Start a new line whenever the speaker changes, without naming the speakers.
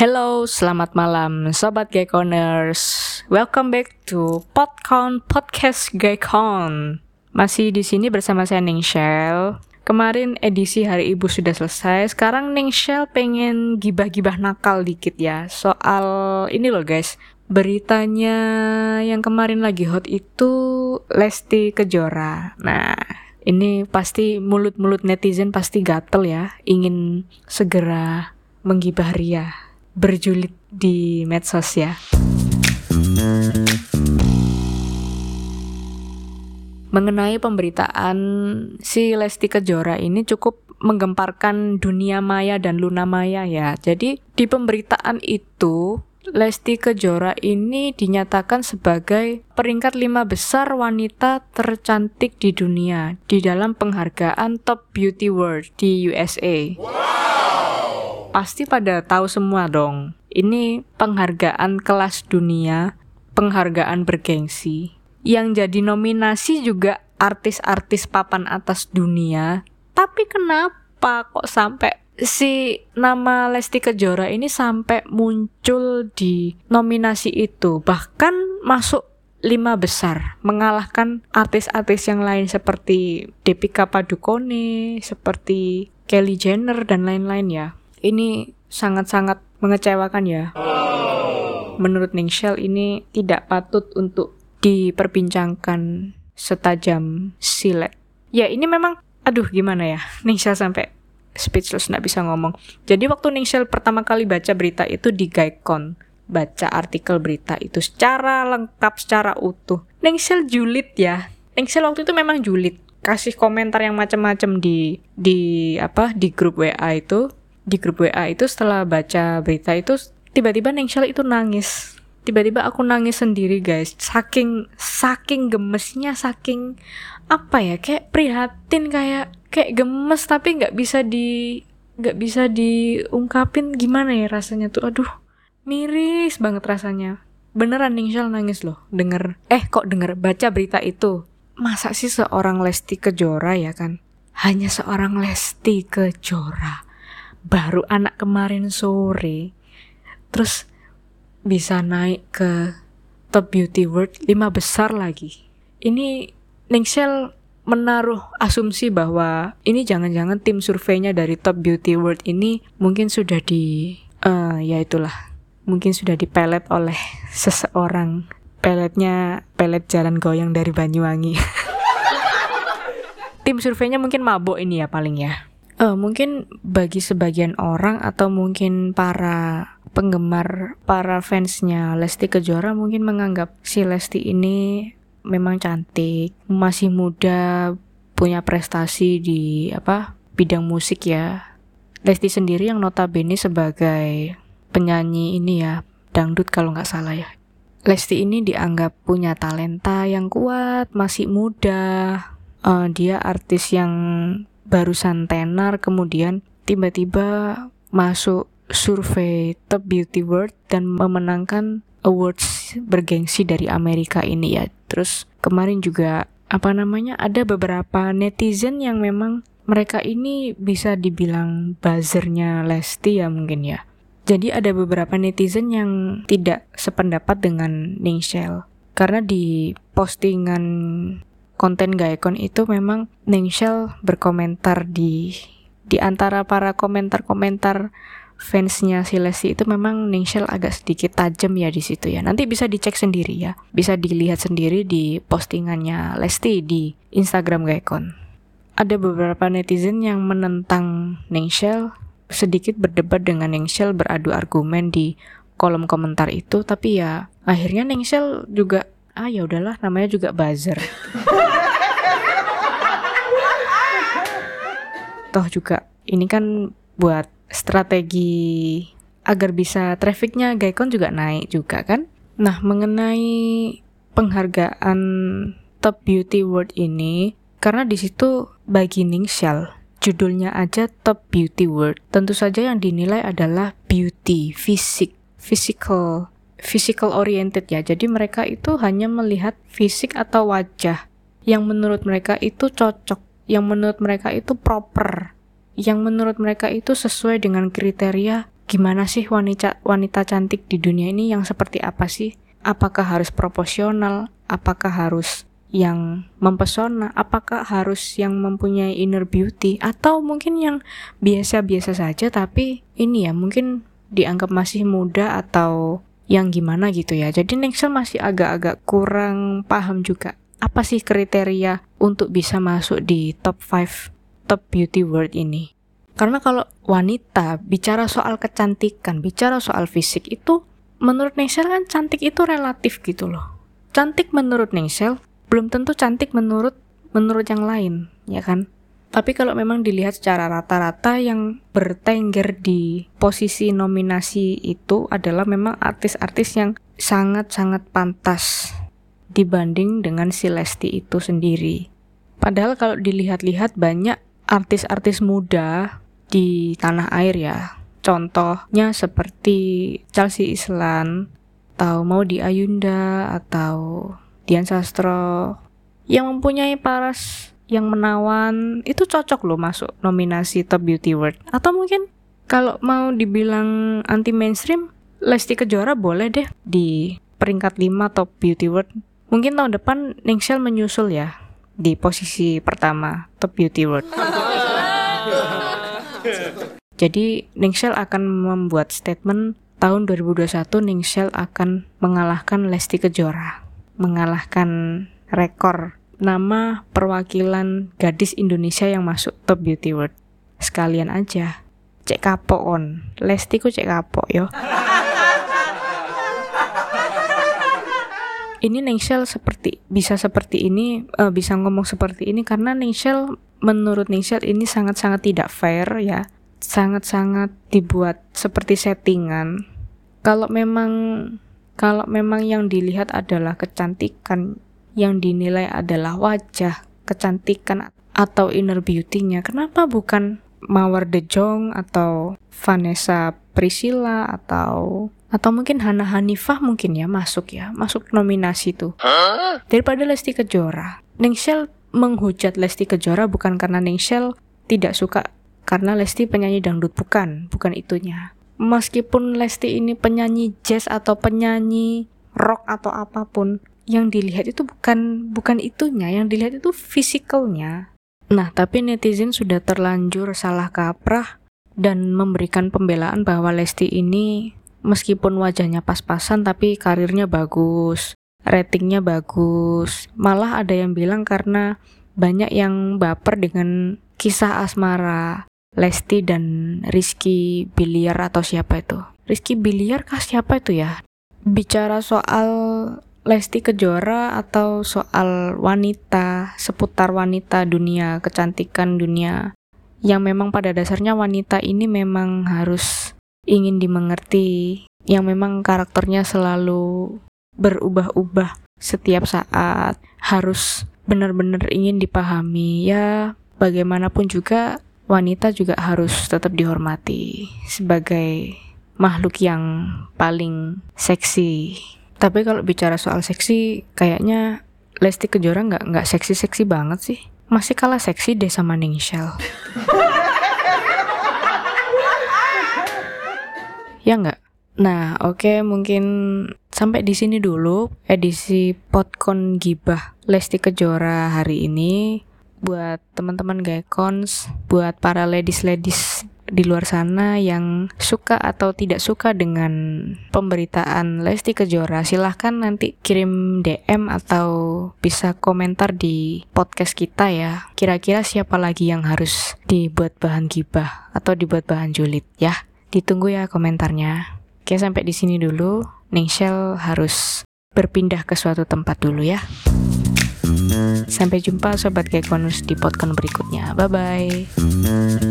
Hello, selamat malam Sobat Gayconers Welcome back to Podcon Podcast Gaycon Masih di sini bersama saya Ning Shell. Kemarin edisi Hari Ibu sudah selesai Sekarang Ning Shell pengen gibah-gibah nakal dikit ya. Soal ini loh guys. Beritanya yang kemarin lagi hot itu Lesti Kejora. Nah ini pasti mulut-mulut netizen pasti gatel ya Ingin segera menggibah Ria berjulit di medsos ya. Mengenai pemberitaan si Lesti Kejora ini cukup menggemparkan dunia maya dan luna maya ya. Jadi di pemberitaan itu Lesti Kejora ini dinyatakan sebagai peringkat lima besar wanita tercantik di dunia di dalam penghargaan Top Beauty World di USA. Wow pasti pada tahu semua dong. Ini penghargaan kelas dunia, penghargaan bergengsi. Yang jadi nominasi juga artis-artis papan atas dunia. Tapi kenapa kok sampai si nama Lesti Kejora ini sampai muncul di nominasi itu? Bahkan masuk lima besar mengalahkan artis-artis yang lain seperti Depika Padukone, seperti Kelly Jenner dan lain-lain ya ini sangat-sangat mengecewakan ya. Menurut Ningshel ini tidak patut untuk diperbincangkan setajam silet. Ya ini memang, aduh gimana ya, Ningshel sampai speechless nggak bisa ngomong. Jadi waktu Ningshel pertama kali baca berita itu di Gaikon, baca artikel berita itu secara lengkap, secara utuh. Ningshel julid ya. Ningshel waktu itu memang julid, kasih komentar yang macam-macam di di apa di grup WA itu di grup WA itu setelah baca berita itu tiba-tiba Nengshel itu nangis. Tiba-tiba aku nangis sendiri guys. Saking saking gemesnya saking apa ya kayak prihatin kayak kayak gemes tapi nggak bisa di nggak bisa diungkapin. Gimana ya rasanya tuh? Aduh miris banget rasanya. Beneran Ningshal nangis loh denger. Eh kok denger? Baca berita itu. Masa sih seorang Lesti Kejora ya kan? Hanya seorang Lesti Kejora baru anak kemarin sore terus bisa naik ke top beauty world lima besar lagi. Ini Ningsel menaruh asumsi bahwa ini jangan-jangan tim surveinya dari top beauty world ini mungkin sudah di uh, ya itulah mungkin sudah dipelet oleh seseorang. Peletnya pelet jalan goyang dari Banyuwangi. Tim surveinya mungkin mabok ini ya paling ya Uh, mungkin bagi sebagian orang atau mungkin para penggemar, para fansnya Lesti Kejora mungkin menganggap si Lesti ini memang cantik, masih muda, punya prestasi di apa bidang musik ya. Lesti sendiri yang notabene sebagai penyanyi ini ya dangdut kalau nggak salah ya. Lesti ini dianggap punya talenta yang kuat, masih muda. Uh, dia artis yang barusan tenar kemudian tiba-tiba masuk survei Top Beauty World dan memenangkan awards bergengsi dari Amerika ini ya. Terus kemarin juga apa namanya ada beberapa netizen yang memang mereka ini bisa dibilang buzzernya Lesti ya mungkin ya. Jadi ada beberapa netizen yang tidak sependapat dengan Ningshel karena di postingan konten Gaekon itu memang Ningshel berkomentar di di antara para komentar-komentar fansnya si Lesti itu memang Ningshel agak sedikit tajam ya di situ ya. Nanti bisa dicek sendiri ya. Bisa dilihat sendiri di postingannya Lesti di Instagram Gaekon. Ada beberapa netizen yang menentang Ningshel sedikit berdebat dengan Ningshel beradu argumen di kolom komentar itu tapi ya akhirnya Ningshel juga ah ya udahlah namanya juga buzzer toh juga ini kan buat strategi agar bisa trafficnya Gaikon juga naik juga kan nah mengenai penghargaan Top Beauty World ini karena di situ bagi Ningshal judulnya aja Top Beauty World tentu saja yang dinilai adalah beauty fisik physical physical oriented ya. Jadi mereka itu hanya melihat fisik atau wajah yang menurut mereka itu cocok, yang menurut mereka itu proper, yang menurut mereka itu sesuai dengan kriteria gimana sih wanita wanita cantik di dunia ini yang seperti apa sih? Apakah harus proporsional? Apakah harus yang mempesona? Apakah harus yang mempunyai inner beauty atau mungkin yang biasa-biasa saja tapi ini ya mungkin dianggap masih muda atau yang gimana gitu ya. Jadi Nexel masih agak-agak kurang paham juga apa sih kriteria untuk bisa masuk di top 5 top beauty world ini. Karena kalau wanita bicara soal kecantikan, bicara soal fisik itu menurut Nexel kan cantik itu relatif gitu loh. Cantik menurut Nexel belum tentu cantik menurut menurut yang lain, ya kan? Tapi kalau memang dilihat secara rata-rata yang bertengger di posisi nominasi itu adalah memang artis-artis yang sangat-sangat pantas dibanding dengan si Lesti itu sendiri. Padahal kalau dilihat-lihat banyak artis-artis muda di tanah air ya. Contohnya seperti Chelsea Islan, atau Maudi Ayunda, atau Dian Sastro yang mempunyai paras yang menawan itu cocok loh masuk nominasi Top Beauty World atau mungkin kalau mau dibilang anti mainstream Lesti Kejora boleh deh di peringkat 5 Top Beauty World mungkin tahun depan Ningsel menyusul ya di posisi pertama Top Beauty World jadi Ningsel akan membuat statement tahun 2021 Ningsel akan mengalahkan Lesti Kejora mengalahkan rekor nama perwakilan gadis Indonesia yang masuk Top Beauty World. Sekalian aja. Cek kapok on. Lesti ku cek kapok yo. Ini Ningsel seperti bisa seperti ini uh, bisa ngomong seperti ini karena Ningsel menurut Ningsel ini sangat-sangat tidak fair ya. Sangat-sangat dibuat seperti settingan. Kalau memang kalau memang yang dilihat adalah kecantikan, yang dinilai adalah wajah, kecantikan atau inner beauty-nya, kenapa bukan Mawar De Jong atau Vanessa Priscilla atau atau mungkin Hana Hanifah mungkin ya masuk ya, masuk nominasi tuh. Daripada Lesti Kejora. Ningsel menghujat Lesti Kejora bukan karena Ningsel tidak suka karena Lesti penyanyi dangdut. Bukan, bukan itunya. Meskipun Lesti ini penyanyi jazz atau penyanyi rock atau apa pun yang dilihat itu bukan bukan itunya. Yang dilihat itu fisikalnya. Nah tapi netizen sudah terlanjur salah kaprah dan memberikan pembelaan bahwa Lesti ini meskipun wajahnya pas-pasan tapi karirnya bagus ratingnya bagus malah ada yang bilang karena banyak yang baper dengan kisah asmara Lesti dan Rizky Biliar atau siapa itu? Rizky Biliar kah siapa itu ya? Bicara soal Lesti Kejora atau soal wanita, seputar wanita dunia, kecantikan dunia, yang memang pada dasarnya wanita ini memang harus ingin dimengerti, yang memang karakternya selalu berubah-ubah setiap saat, harus benar-benar ingin dipahami. Ya, bagaimanapun juga wanita juga harus tetap dihormati sebagai makhluk yang paling seksi. Tapi kalau bicara soal seksi, kayaknya Lesti Kejora nggak nggak seksi-seksi banget sih. Masih kalah seksi deh sama Ningshel. ya nggak? Nah, oke okay, mungkin sampai di sini dulu edisi Podkon Gibah Lesti Kejora hari ini. Buat teman-teman gaekons, buat para ladies-ladies di luar sana yang suka atau tidak suka dengan pemberitaan Lesti Kejora silahkan nanti kirim DM atau bisa komentar di podcast kita ya. Kira-kira siapa lagi yang harus dibuat bahan gibah atau dibuat bahan julid ya? Ditunggu ya komentarnya oke sampai di sini dulu Ningshel harus berpindah ke suatu tempat dulu ya Sampai jumpa Sobat Kekonus di podcast berikutnya. Bye-bye.